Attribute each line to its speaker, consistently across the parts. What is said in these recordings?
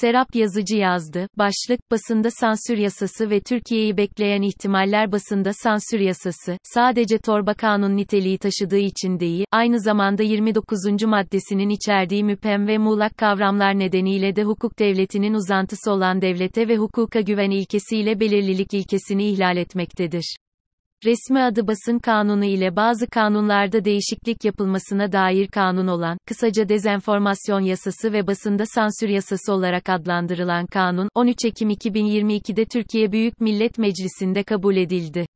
Speaker 1: Serap Yazıcı yazdı. Başlık, basında sansür yasası ve Türkiye'yi bekleyen ihtimaller basında sansür yasası, sadece torba kanun niteliği taşıdığı için değil, aynı zamanda 29. maddesinin içerdiği müphem ve muğlak kavramlar nedeniyle de hukuk devletinin uzantısı olan devlete ve hukuka güven ilkesiyle belirlilik ilkesini ihlal etmektedir. Resmi adı basın kanunu ile bazı kanunlarda değişiklik yapılmasına dair kanun olan, kısaca dezenformasyon yasası ve basında sansür yasası olarak adlandırılan kanun, 13 Ekim 2022'de Türkiye Büyük Millet Meclisi'nde kabul edildi.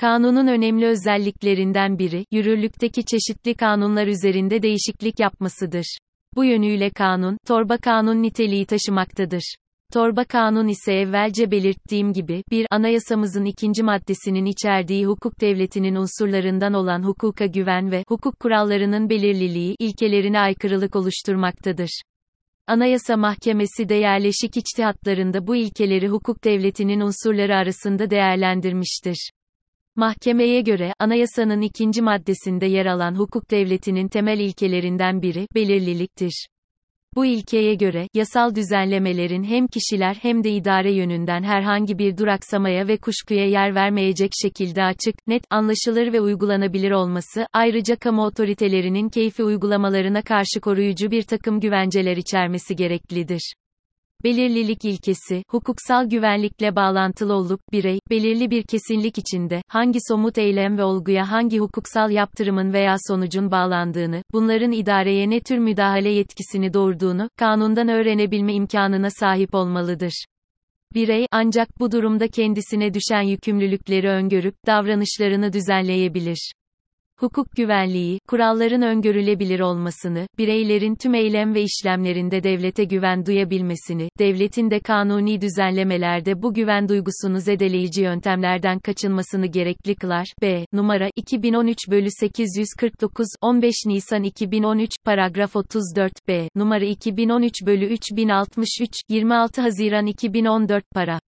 Speaker 1: Kanunun önemli özelliklerinden biri, yürürlükteki çeşitli kanunlar üzerinde değişiklik yapmasıdır. Bu yönüyle kanun, torba kanun niteliği taşımaktadır. Torba kanun ise evvelce belirttiğim gibi, bir, anayasamızın ikinci maddesinin içerdiği hukuk devletinin unsurlarından olan hukuka güven ve hukuk kurallarının belirliliği ilkelerine aykırılık oluşturmaktadır. Anayasa Mahkemesi de yerleşik içtihatlarında bu ilkeleri hukuk devletinin unsurları arasında değerlendirmiştir. Mahkemeye göre, anayasanın ikinci maddesinde yer alan hukuk devletinin temel ilkelerinden biri, belirliliktir. Bu ilkeye göre, yasal düzenlemelerin hem kişiler hem de idare yönünden herhangi bir duraksamaya ve kuşkuya yer vermeyecek şekilde açık, net, anlaşılır ve uygulanabilir olması, ayrıca kamu otoritelerinin keyfi uygulamalarına karşı koruyucu bir takım güvenceler içermesi gereklidir. Belirlilik ilkesi, hukuksal güvenlikle bağlantılı olup, birey, belirli bir kesinlik içinde, hangi somut eylem ve olguya hangi hukuksal yaptırımın veya sonucun bağlandığını, bunların idareye ne tür müdahale yetkisini doğurduğunu, kanundan öğrenebilme imkanına sahip olmalıdır. Birey, ancak bu durumda kendisine düşen yükümlülükleri öngörüp, davranışlarını düzenleyebilir hukuk güvenliği, kuralların öngörülebilir olmasını, bireylerin tüm eylem ve işlemlerinde devlete güven duyabilmesini, devletin de kanuni düzenlemelerde bu güven duygusunu zedeleyici yöntemlerden kaçınmasını gerekli kılar. B. Numara 2013 bölü 849 15 Nisan 2013 paragraf 34 B. Numara 2013 bölü 3063 26 Haziran 2014 para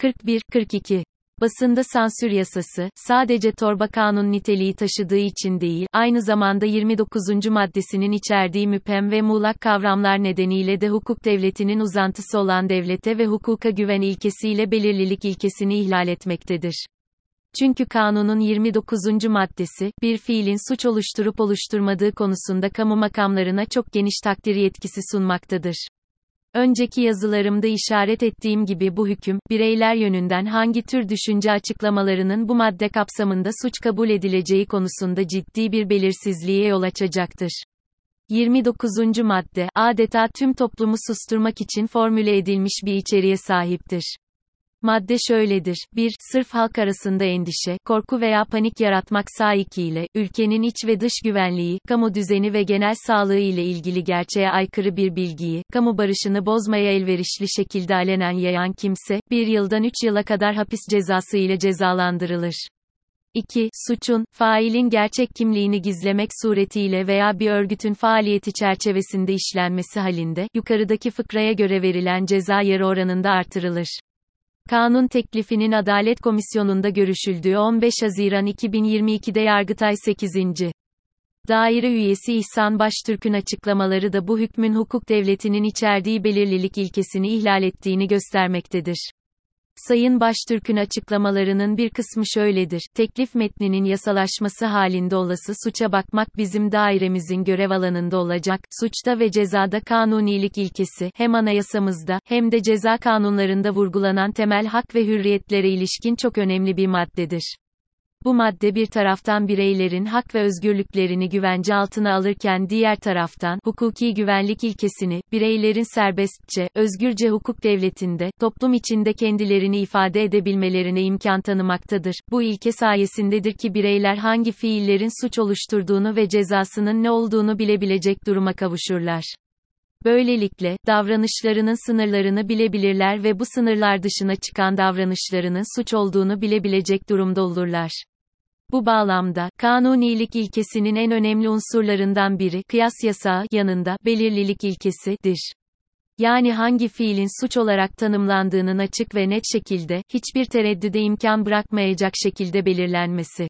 Speaker 1: 41 42 Basında sansür yasası, sadece torba kanun niteliği taşıdığı için değil, aynı zamanda 29. maddesinin içerdiği müphem ve muğlak kavramlar nedeniyle de hukuk devletinin uzantısı olan devlete ve hukuka güven ilkesiyle belirlilik ilkesini ihlal etmektedir. Çünkü kanunun 29. maddesi, bir fiilin suç oluşturup oluşturmadığı konusunda kamu makamlarına çok geniş takdir yetkisi sunmaktadır. Önceki yazılarımda işaret ettiğim gibi bu hüküm, bireyler yönünden hangi tür düşünce açıklamalarının bu madde kapsamında suç kabul edileceği konusunda ciddi bir belirsizliğe yol açacaktır. 29. madde, adeta tüm toplumu susturmak için formüle edilmiş bir içeriğe sahiptir. Madde şöyledir. 1. Sırf halk arasında endişe, korku veya panik yaratmak sahikiyle, ülkenin iç ve dış güvenliği, kamu düzeni ve genel sağlığı ile ilgili gerçeğe aykırı bir bilgiyi, kamu barışını bozmaya elverişli şekilde alenen yayan kimse, 1 yıldan 3 yıla kadar hapis cezası ile cezalandırılır. 2. Suçun, failin gerçek kimliğini gizlemek suretiyle veya bir örgütün faaliyeti çerçevesinde işlenmesi halinde, yukarıdaki fıkraya göre verilen ceza yarı oranında artırılır. Kanun teklifinin Adalet Komisyonu'nda görüşüldüğü 15 Haziran 2022'de Yargıtay 8. Daire üyesi İhsan Baştürk'ün açıklamaları da bu hükmün hukuk devletinin içerdiği belirlilik ilkesini ihlal ettiğini göstermektedir. Sayın Baştürk'ün açıklamalarının bir kısmı şöyledir. Teklif metninin yasalaşması halinde olası suça bakmak bizim dairemizin görev alanında olacak. Suçta ve cezada kanunilik ilkesi hem anayasamızda hem de ceza kanunlarında vurgulanan temel hak ve hürriyetlere ilişkin çok önemli bir maddedir. Bu madde bir taraftan bireylerin hak ve özgürlüklerini güvence altına alırken diğer taraftan, hukuki güvenlik ilkesini, bireylerin serbestçe, özgürce hukuk devletinde, toplum içinde kendilerini ifade edebilmelerine imkan tanımaktadır. Bu ilke sayesindedir ki bireyler hangi fiillerin suç oluşturduğunu ve cezasının ne olduğunu bilebilecek duruma kavuşurlar. Böylelikle, davranışlarının sınırlarını bilebilirler ve bu sınırlar dışına çıkan davranışlarının suç olduğunu bilebilecek durumda olurlar. Bu bağlamda, kanunilik ilkesinin en önemli unsurlarından biri, kıyas yasağı yanında, belirlilik ilkesidir. Yani hangi fiilin suç olarak tanımlandığının açık ve net şekilde, hiçbir tereddüde imkan bırakmayacak şekilde belirlenmesi.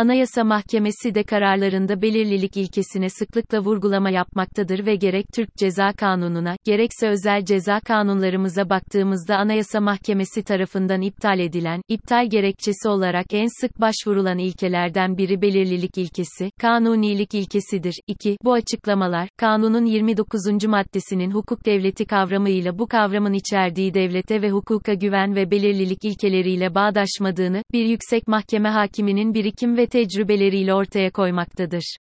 Speaker 1: Anayasa Mahkemesi de kararlarında belirlilik ilkesine sıklıkla vurgulama yapmaktadır ve gerek Türk Ceza Kanunu'na, gerekse özel ceza kanunlarımıza baktığımızda Anayasa Mahkemesi tarafından iptal edilen, iptal gerekçesi olarak en sık başvurulan ilkelerden biri belirlilik ilkesi, kanunilik ilkesidir. 2. Bu açıklamalar, kanunun 29. maddesinin hukuk devleti kavramıyla bu kavramın içerdiği devlete ve hukuka güven ve belirlilik ilkeleriyle bağdaşmadığını, bir yüksek mahkeme hakiminin birikim ve tecrübeleriyle ortaya koymaktadır.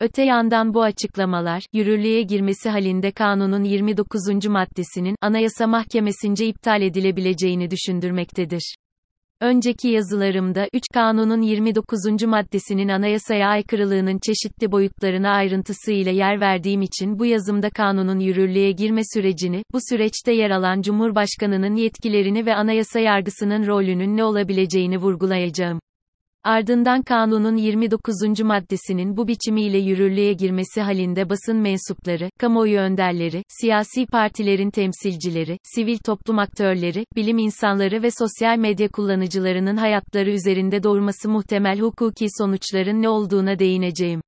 Speaker 1: Öte yandan bu açıklamalar, yürürlüğe girmesi halinde kanunun 29. maddesinin, Anayasa Mahkemesince iptal edilebileceğini düşündürmektedir. Önceki yazılarımda 3 kanunun 29. maddesinin anayasaya aykırılığının çeşitli boyutlarına ayrıntısıyla yer verdiğim için bu yazımda kanunun yürürlüğe girme sürecini, bu süreçte yer alan Cumhurbaşkanının yetkilerini ve anayasa yargısının rolünün ne olabileceğini vurgulayacağım. Ardından kanunun 29. maddesinin bu biçimiyle yürürlüğe girmesi halinde basın mensupları, kamuoyu önderleri, siyasi partilerin temsilcileri, sivil toplum aktörleri, bilim insanları ve sosyal medya kullanıcılarının hayatları üzerinde doğurması muhtemel hukuki sonuçların ne olduğuna değineceğim.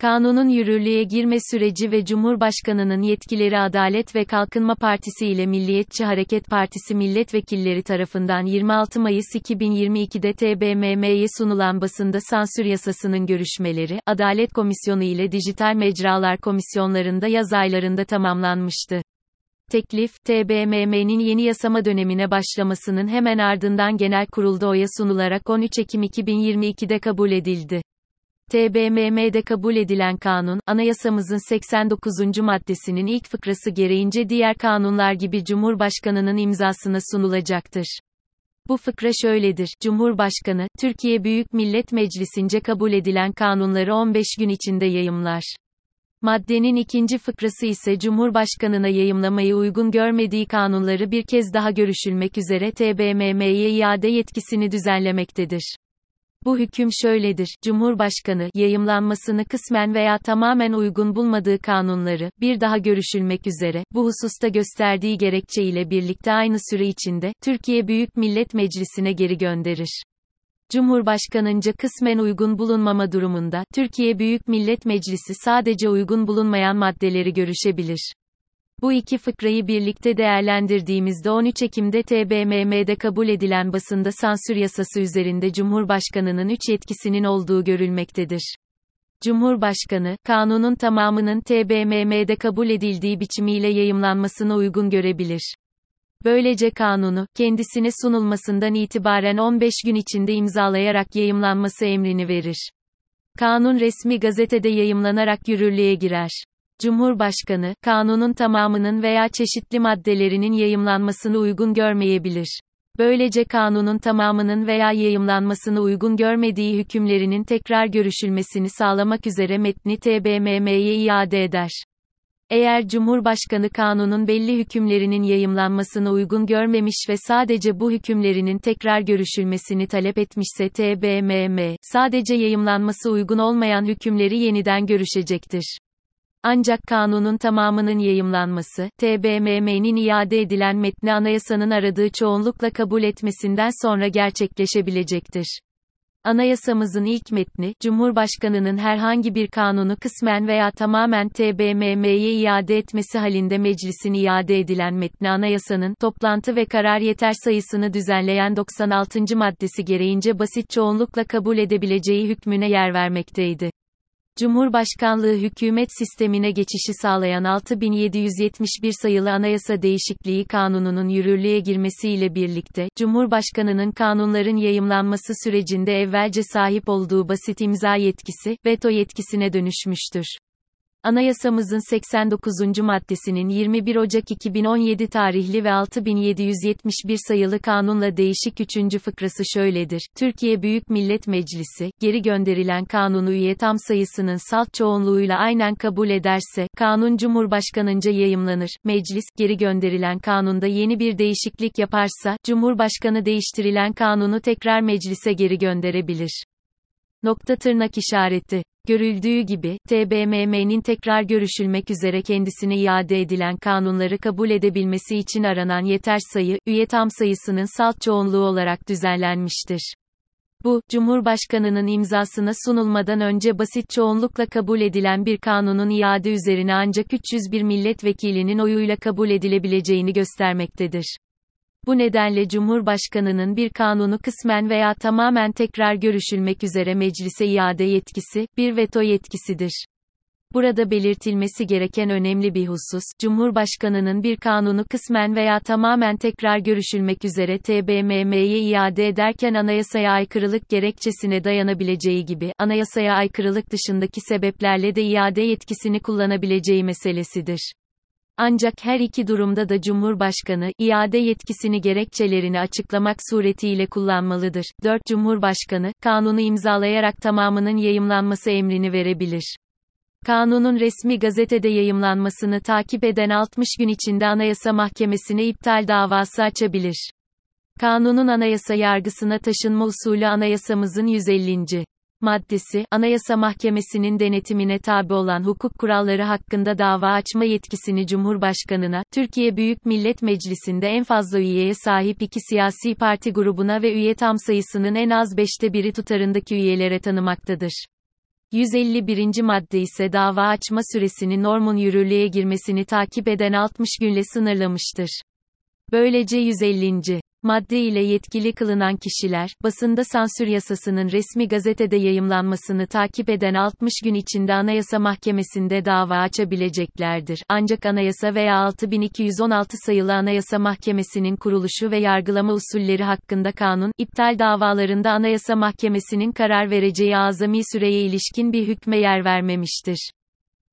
Speaker 1: Kanunun yürürlüğe girme süreci ve Cumhurbaşkanının yetkileri Adalet ve Kalkınma Partisi ile Milliyetçi Hareket Partisi milletvekilleri tarafından 26 Mayıs 2022'de TBMM'ye sunulan basında sansür yasasının görüşmeleri, Adalet Komisyonu ile Dijital Mecralar Komisyonlarında yaz aylarında tamamlanmıştı. Teklif, TBMM'nin yeni yasama dönemine başlamasının hemen ardından genel kurulda oya sunularak 13 Ekim 2022'de kabul edildi. TBMM'de kabul edilen kanun, anayasamızın 89. maddesinin ilk fıkrası gereğince diğer kanunlar gibi Cumhurbaşkanının imzasına sunulacaktır. Bu fıkra şöyledir. Cumhurbaşkanı, Türkiye Büyük Millet Meclisi'nce kabul edilen kanunları 15 gün içinde yayımlar. Maddenin ikinci fıkrası ise Cumhurbaşkanına yayımlamayı uygun görmediği kanunları bir kez daha görüşülmek üzere TBMM'ye iade yetkisini düzenlemektedir. Bu hüküm şöyledir, Cumhurbaşkanı, yayımlanmasını kısmen veya tamamen uygun bulmadığı kanunları, bir daha görüşülmek üzere, bu hususta gösterdiği gerekçe ile birlikte aynı süre içinde, Türkiye Büyük Millet Meclisi'ne geri gönderir. Cumhurbaşkanınca kısmen uygun bulunmama durumunda, Türkiye Büyük Millet Meclisi sadece uygun bulunmayan maddeleri görüşebilir. Bu iki fıkrayı birlikte değerlendirdiğimizde 13 Ekim'de TBMM'de kabul edilen basında sansür yasası üzerinde Cumhurbaşkanının 3 yetkisinin olduğu görülmektedir. Cumhurbaşkanı, kanunun tamamının TBMM'de kabul edildiği biçimiyle yayımlanmasına uygun görebilir. Böylece kanunu, kendisine sunulmasından itibaren 15 gün içinde imzalayarak yayımlanması emrini verir. Kanun resmi gazetede yayımlanarak yürürlüğe girer. Cumhurbaşkanı, kanunun tamamının veya çeşitli maddelerinin yayımlanmasını uygun görmeyebilir. Böylece kanunun tamamının veya yayımlanmasını uygun görmediği hükümlerinin tekrar görüşülmesini sağlamak üzere metni TBMM'ye iade eder. Eğer Cumhurbaşkanı kanunun belli hükümlerinin yayımlanmasını uygun görmemiş ve sadece bu hükümlerinin tekrar görüşülmesini talep etmişse TBMM, sadece yayımlanması uygun olmayan hükümleri yeniden görüşecektir. Ancak kanunun tamamının yayımlanması, TBMM'nin iade edilen metni anayasanın aradığı çoğunlukla kabul etmesinden sonra gerçekleşebilecektir. Anayasamızın ilk metni, Cumhurbaşkanının herhangi bir kanunu kısmen veya tamamen TBMM'ye iade etmesi halinde meclisin iade edilen metni anayasanın, toplantı ve karar yeter sayısını düzenleyen 96. maddesi gereğince basit çoğunlukla kabul edebileceği hükmüne yer vermekteydi. Cumhurbaşkanlığı hükümet sistemine geçişi sağlayan 6771 sayılı Anayasa Değişikliği Kanunu'nun yürürlüğe girmesiyle birlikte, Cumhurbaşkanının kanunların yayımlanması sürecinde evvelce sahip olduğu basit imza yetkisi, veto yetkisine dönüşmüştür. Anayasamızın 89. maddesinin 21 Ocak 2017 tarihli ve 6771 sayılı kanunla değişik 3. fıkrası şöyledir. Türkiye Büyük Millet Meclisi, geri gönderilen kanunu üye tam sayısının salt çoğunluğuyla aynen kabul ederse, kanun Cumhurbaşkanınca yayımlanır. Meclis, geri gönderilen kanunda yeni bir değişiklik yaparsa, Cumhurbaşkanı değiştirilen kanunu tekrar meclise geri gönderebilir. Nokta tırnak işareti. Görüldüğü gibi, TBMM'nin tekrar görüşülmek üzere kendisine iade edilen kanunları kabul edebilmesi için aranan yeter sayı, üye tam sayısının salt çoğunluğu olarak düzenlenmiştir. Bu, Cumhurbaşkanının imzasına sunulmadan önce basit çoğunlukla kabul edilen bir kanunun iade üzerine ancak 301 milletvekilinin oyuyla kabul edilebileceğini göstermektedir. Bu nedenle Cumhurbaşkanının bir kanunu kısmen veya tamamen tekrar görüşülmek üzere meclise iade yetkisi, bir veto yetkisidir. Burada belirtilmesi gereken önemli bir husus, Cumhurbaşkanının bir kanunu kısmen veya tamamen tekrar görüşülmek üzere TBMM'ye iade ederken anayasaya aykırılık gerekçesine dayanabileceği gibi, anayasaya aykırılık dışındaki sebeplerle de iade yetkisini kullanabileceği meselesidir. Ancak her iki durumda da Cumhurbaşkanı, iade yetkisini gerekçelerini açıklamak suretiyle kullanmalıdır. 4. Cumhurbaşkanı, kanunu imzalayarak tamamının yayımlanması emrini verebilir. Kanunun resmi gazetede yayımlanmasını takip eden 60 gün içinde Anayasa Mahkemesi'ne iptal davası açabilir. Kanunun anayasa yargısına taşınma usulü anayasamızın 150 maddesi, Anayasa Mahkemesi'nin denetimine tabi olan hukuk kuralları hakkında dava açma yetkisini Cumhurbaşkanına, Türkiye Büyük Millet Meclisi'nde en fazla üyeye sahip iki siyasi parti grubuna ve üye tam sayısının en az beşte biri tutarındaki üyelere tanımaktadır. 151. madde ise dava açma süresini normun yürürlüğe girmesini takip eden 60 günle sınırlamıştır. Böylece 150 madde ile yetkili kılınan kişiler, basında sansür yasasının resmi gazetede yayımlanmasını takip eden 60 gün içinde Anayasa Mahkemesi'nde dava açabileceklerdir. Ancak anayasa veya 6216 sayılı Anayasa Mahkemesi'nin kuruluşu ve yargılama usulleri hakkında kanun, iptal davalarında Anayasa Mahkemesi'nin karar vereceği azami süreye ilişkin bir hükme yer vermemiştir.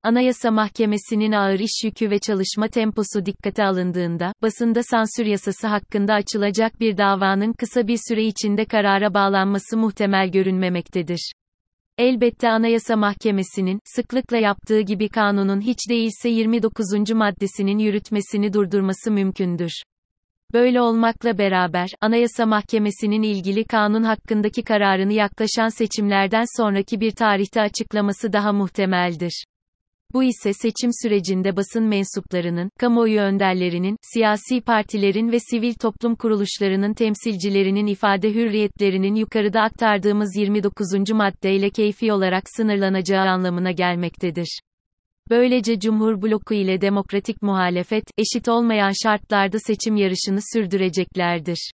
Speaker 1: Anayasa Mahkemesi'nin ağır iş yükü ve çalışma temposu dikkate alındığında, basında sansür yasası hakkında açılacak bir davanın kısa bir süre içinde karara bağlanması muhtemel görünmemektedir. Elbette Anayasa Mahkemesi'nin, sıklıkla yaptığı gibi kanunun hiç değilse 29. maddesinin yürütmesini durdurması mümkündür. Böyle olmakla beraber, Anayasa Mahkemesi'nin ilgili kanun hakkındaki kararını yaklaşan seçimlerden sonraki bir tarihte açıklaması daha muhtemeldir. Bu ise seçim sürecinde basın mensuplarının, kamuoyu önderlerinin, siyasi partilerin ve sivil toplum kuruluşlarının temsilcilerinin ifade hürriyetlerinin yukarıda aktardığımız 29. maddeyle keyfi olarak sınırlanacağı anlamına gelmektedir. Böylece Cumhur bloku ile demokratik muhalefet, eşit olmayan şartlarda seçim yarışını sürdüreceklerdir.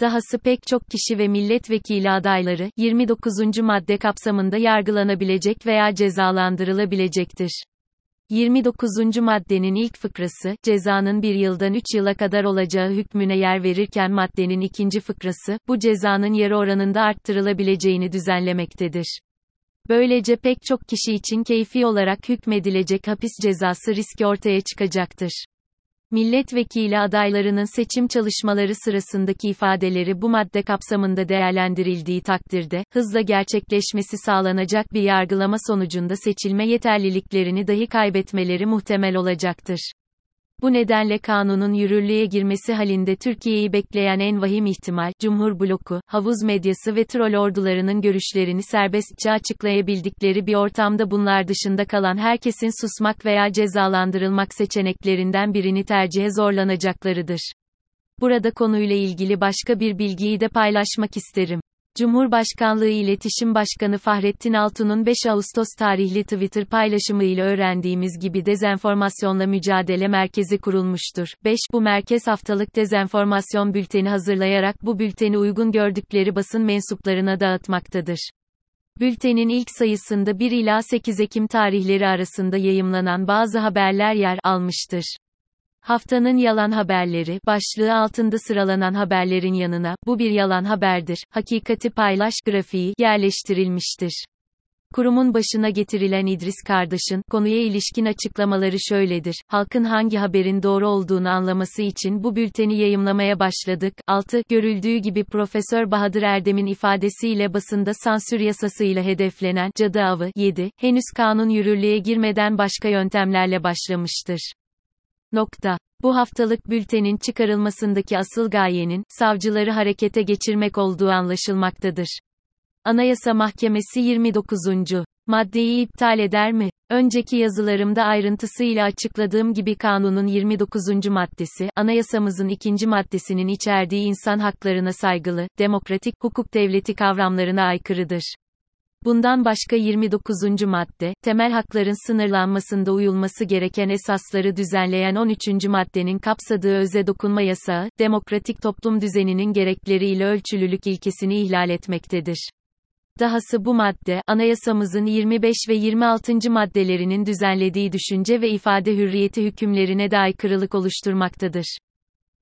Speaker 1: Dahası pek çok kişi ve milletvekili adayları, 29. madde kapsamında yargılanabilecek veya cezalandırılabilecektir. 29. maddenin ilk fıkrası, cezanın bir yıldan 3 yıla kadar olacağı hükmüne yer verirken maddenin ikinci fıkrası, bu cezanın yarı oranında arttırılabileceğini düzenlemektedir. Böylece pek çok kişi için keyfi olarak hükmedilecek hapis cezası riski ortaya çıkacaktır. Milletvekili adaylarının seçim çalışmaları sırasındaki ifadeleri bu madde kapsamında değerlendirildiği takdirde, hızla gerçekleşmesi sağlanacak bir yargılama sonucunda seçilme yeterliliklerini dahi kaybetmeleri muhtemel olacaktır. Bu nedenle kanunun yürürlüğe girmesi halinde Türkiye'yi bekleyen en vahim ihtimal, Cumhur bloku, havuz medyası ve troll ordularının görüşlerini serbestçe açıklayabildikleri bir ortamda bunlar dışında kalan herkesin susmak veya cezalandırılmak seçeneklerinden birini tercihe zorlanacaklarıdır. Burada konuyla ilgili başka bir bilgiyi de paylaşmak isterim. Cumhurbaşkanlığı İletişim Başkanı Fahrettin Altun'un 5 Ağustos tarihli Twitter paylaşımıyla öğrendiğimiz gibi dezenformasyonla mücadele merkezi kurulmuştur. 5. Bu merkez haftalık dezenformasyon bülteni hazırlayarak bu bülteni uygun gördükleri basın mensuplarına dağıtmaktadır. Bültenin ilk sayısında 1 ila 8 Ekim tarihleri arasında yayımlanan bazı haberler yer almıştır. Haftanın yalan haberleri başlığı altında sıralanan haberlerin yanına bu bir yalan haberdir. Hakikati paylaş grafiği yerleştirilmiştir. Kurumun başına getirilen İdris Kardeş'in konuya ilişkin açıklamaları şöyledir. Halkın hangi haberin doğru olduğunu anlaması için bu bülteni yayımlamaya başladık. 6. Görüldüğü gibi Profesör Bahadır Erdem'in ifadesiyle basında sansür yasasıyla hedeflenen cadı avı 7. Henüz kanun yürürlüğe girmeden başka yöntemlerle başlamıştır. Nokta. Bu haftalık bültenin çıkarılmasındaki asıl gayenin, savcıları harekete geçirmek olduğu anlaşılmaktadır. Anayasa Mahkemesi 29. maddeyi iptal eder mi? Önceki yazılarımda ayrıntısıyla açıkladığım gibi kanunun 29. maddesi, anayasamızın ikinci maddesinin içerdiği insan haklarına saygılı, demokratik, hukuk devleti kavramlarına aykırıdır. Bundan başka 29. madde, temel hakların sınırlanmasında uyulması gereken esasları düzenleyen 13. maddenin kapsadığı öze dokunma yasağı, demokratik toplum düzeninin gerekleriyle ölçülülük ilkesini ihlal etmektedir. Dahası bu madde, anayasamızın 25 ve 26. maddelerinin düzenlediği düşünce ve ifade hürriyeti hükümlerine de aykırılık oluşturmaktadır.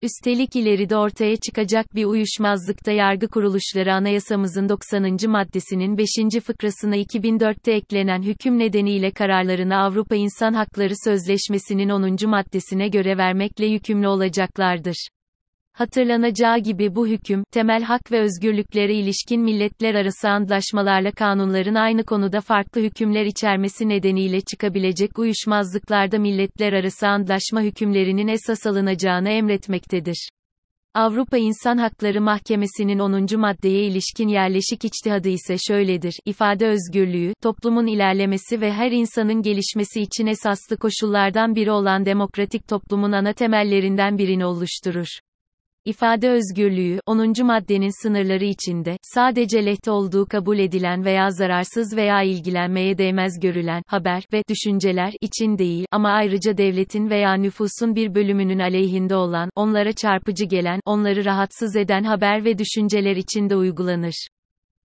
Speaker 1: Üstelik ileride ortaya çıkacak bir uyuşmazlıkta yargı kuruluşları anayasamızın 90. maddesinin 5. fıkrasına 2004'te eklenen hüküm nedeniyle kararlarını Avrupa İnsan Hakları Sözleşmesi'nin 10. maddesine göre vermekle yükümlü olacaklardır. Hatırlanacağı gibi bu hüküm, temel hak ve özgürlüklere ilişkin milletler arası antlaşmalarla kanunların aynı konuda farklı hükümler içermesi nedeniyle çıkabilecek uyuşmazlıklarda milletler arası antlaşma hükümlerinin esas alınacağını emretmektedir. Avrupa İnsan Hakları Mahkemesi'nin 10. maddeye ilişkin yerleşik içtihadı ise şöyledir. İfade özgürlüğü, toplumun ilerlemesi ve her insanın gelişmesi için esaslı koşullardan biri olan demokratik toplumun ana temellerinden birini oluşturur. İfade özgürlüğü, 10. maddenin sınırları içinde, sadece lehte olduğu kabul edilen veya zararsız veya ilgilenmeye değmez görülen, haber ve düşünceler için değil, ama ayrıca devletin veya nüfusun bir bölümünün aleyhinde olan, onlara çarpıcı gelen, onları rahatsız eden haber ve düşünceler için de uygulanır.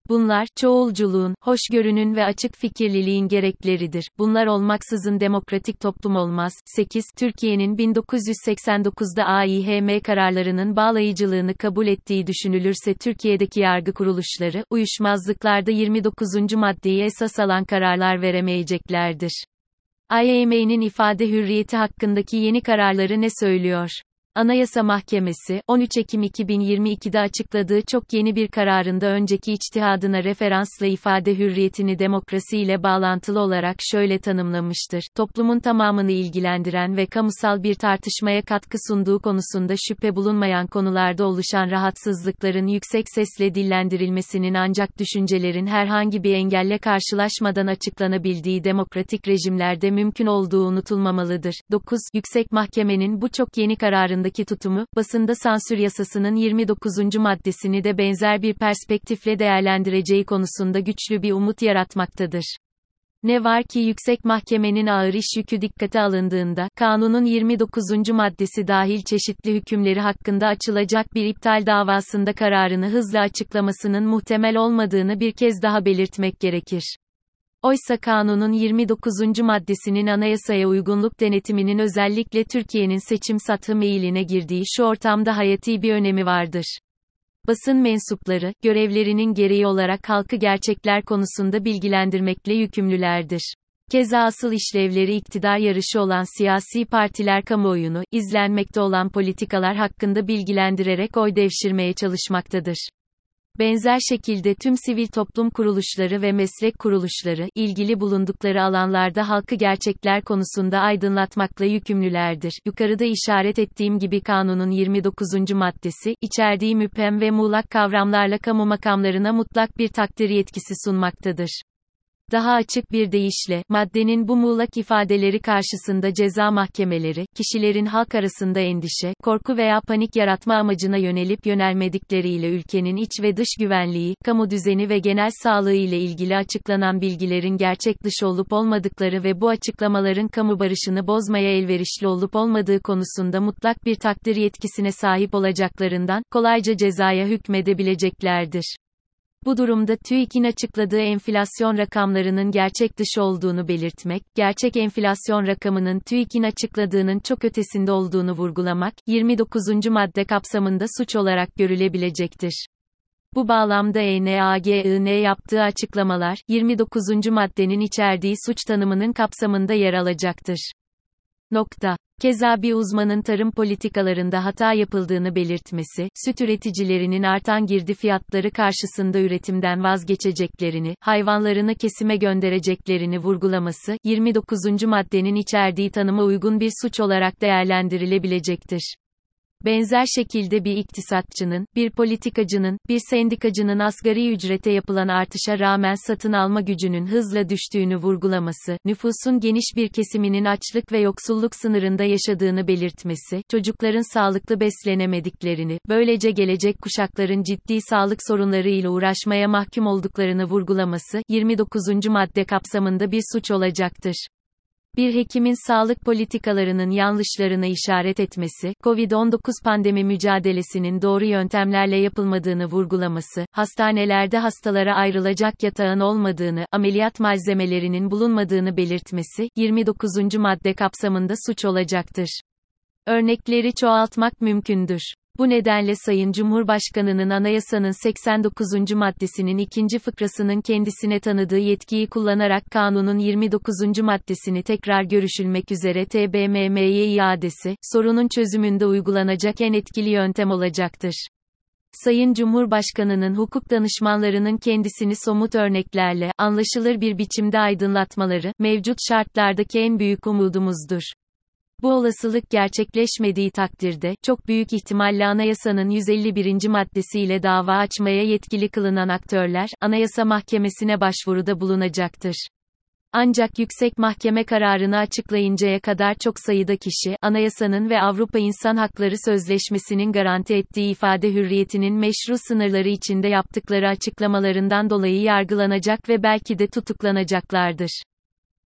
Speaker 1: Bunlar, çoğulculuğun, hoşgörünün ve açık fikirliliğin gerekleridir. Bunlar olmaksızın demokratik toplum olmaz. 8. Türkiye'nin 1989'da AİHM kararlarının bağlayıcılığını kabul ettiği düşünülürse Türkiye'deki yargı kuruluşları, uyuşmazlıklarda 29. maddeyi esas alan kararlar veremeyeceklerdir. AİHM'nin ifade hürriyeti hakkındaki yeni kararları ne söylüyor? Anayasa Mahkemesi, 13 Ekim 2022'de açıkladığı çok yeni bir kararında önceki içtihadına referansla ifade hürriyetini demokrasi ile bağlantılı olarak şöyle tanımlamıştır. Toplumun tamamını ilgilendiren ve kamusal bir tartışmaya katkı sunduğu konusunda şüphe bulunmayan konularda oluşan rahatsızlıkların yüksek sesle dillendirilmesinin ancak düşüncelerin herhangi bir engelle karşılaşmadan açıklanabildiği demokratik rejimlerde mümkün olduğu unutulmamalıdır. 9. Yüksek Mahkemenin bu çok yeni kararında konusundaki tutumu, basında sansür yasasının 29. maddesini de benzer bir perspektifle değerlendireceği konusunda güçlü bir umut yaratmaktadır. Ne var ki yüksek mahkemenin ağır iş yükü dikkate alındığında, kanunun 29. maddesi dahil çeşitli hükümleri hakkında açılacak bir iptal davasında kararını hızla açıklamasının muhtemel olmadığını bir kez daha belirtmek gerekir. Oysa kanunun 29. maddesinin anayasaya uygunluk denetiminin özellikle Türkiye'nin seçim satı meyline girdiği şu ortamda hayati bir önemi vardır. Basın mensupları, görevlerinin gereği olarak halkı gerçekler konusunda bilgilendirmekle yükümlülerdir. Keza asıl işlevleri iktidar yarışı olan siyasi partiler kamuoyunu, izlenmekte olan politikalar hakkında bilgilendirerek oy devşirmeye çalışmaktadır. Benzer şekilde tüm sivil toplum kuruluşları ve meslek kuruluşları, ilgili bulundukları alanlarda halkı gerçekler konusunda aydınlatmakla yükümlülerdir. Yukarıda işaret ettiğim gibi kanunun 29. maddesi, içerdiği müphem ve muğlak kavramlarla kamu makamlarına mutlak bir takdir yetkisi sunmaktadır. Daha açık bir deyişle, maddenin bu muğlak ifadeleri karşısında ceza mahkemeleri, kişilerin halk arasında endişe, korku veya panik yaratma amacına yönelip yönelmedikleriyle ülkenin iç ve dış güvenliği, kamu düzeni ve genel sağlığı ile ilgili açıklanan bilgilerin gerçek dışı olup olmadıkları ve bu açıklamaların kamu barışını bozmaya elverişli olup olmadığı konusunda mutlak bir takdir yetkisine sahip olacaklarından, kolayca cezaya hükmedebileceklerdir. Bu durumda TÜİK'in açıkladığı enflasyon rakamlarının gerçek dışı olduğunu belirtmek, gerçek enflasyon rakamının TÜİK'in açıkladığının çok ötesinde olduğunu vurgulamak, 29. madde kapsamında suç olarak görülebilecektir. Bu bağlamda ENAGIN yaptığı açıklamalar, 29. maddenin içerdiği suç tanımının kapsamında yer alacaktır. Nokta. Keza bir uzmanın tarım politikalarında hata yapıldığını belirtmesi, süt üreticilerinin artan girdi fiyatları karşısında üretimden vazgeçeceklerini, hayvanlarını kesime göndereceklerini vurgulaması, 29. maddenin içerdiği tanıma uygun bir suç olarak değerlendirilebilecektir. Benzer şekilde bir iktisatçının, bir politikacının, bir sendikacının asgari ücrete yapılan artışa rağmen satın alma gücünün hızla düştüğünü vurgulaması, nüfusun geniş bir kesiminin açlık ve yoksulluk sınırında yaşadığını belirtmesi, çocukların sağlıklı beslenemediklerini, böylece gelecek kuşakların ciddi sağlık sorunlarıyla uğraşmaya mahkum olduklarını vurgulaması, 29. madde kapsamında bir suç olacaktır. Bir hekimin sağlık politikalarının yanlışlarına işaret etmesi, COVID-19 pandemi mücadelesinin doğru yöntemlerle yapılmadığını vurgulaması, hastanelerde hastalara ayrılacak yatağın olmadığını, ameliyat malzemelerinin bulunmadığını belirtmesi, 29. madde kapsamında suç olacaktır. Örnekleri çoğaltmak mümkündür. Bu nedenle Sayın Cumhurbaşkanının anayasanın 89. maddesinin ikinci fıkrasının kendisine tanıdığı yetkiyi kullanarak kanunun 29. maddesini tekrar görüşülmek üzere TBMM'ye iadesi, sorunun çözümünde uygulanacak en etkili yöntem olacaktır. Sayın Cumhurbaşkanının hukuk danışmanlarının kendisini somut örneklerle, anlaşılır bir biçimde aydınlatmaları, mevcut şartlardaki en büyük umudumuzdur. Bu olasılık gerçekleşmediği takdirde, çok büyük ihtimalle anayasanın 151. maddesiyle dava açmaya yetkili kılınan aktörler, Anayasa Mahkemesi'ne başvuruda bulunacaktır. Ancak yüksek mahkeme kararını açıklayıncaya kadar çok sayıda kişi, anayasanın ve Avrupa İnsan Hakları Sözleşmesi'nin garanti ettiği ifade hürriyetinin meşru sınırları içinde yaptıkları açıklamalarından dolayı yargılanacak ve belki de tutuklanacaklardır.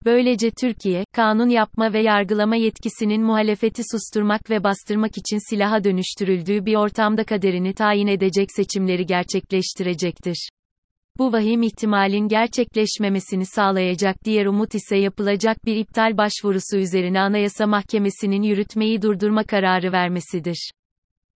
Speaker 1: Böylece Türkiye, kanun yapma ve yargılama yetkisinin muhalefeti susturmak ve bastırmak için silaha dönüştürüldüğü bir ortamda kaderini tayin edecek seçimleri gerçekleştirecektir. Bu vahim ihtimalin gerçekleşmemesini sağlayacak diğer umut ise yapılacak bir iptal başvurusu üzerine Anayasa Mahkemesi'nin yürütmeyi durdurma kararı vermesidir.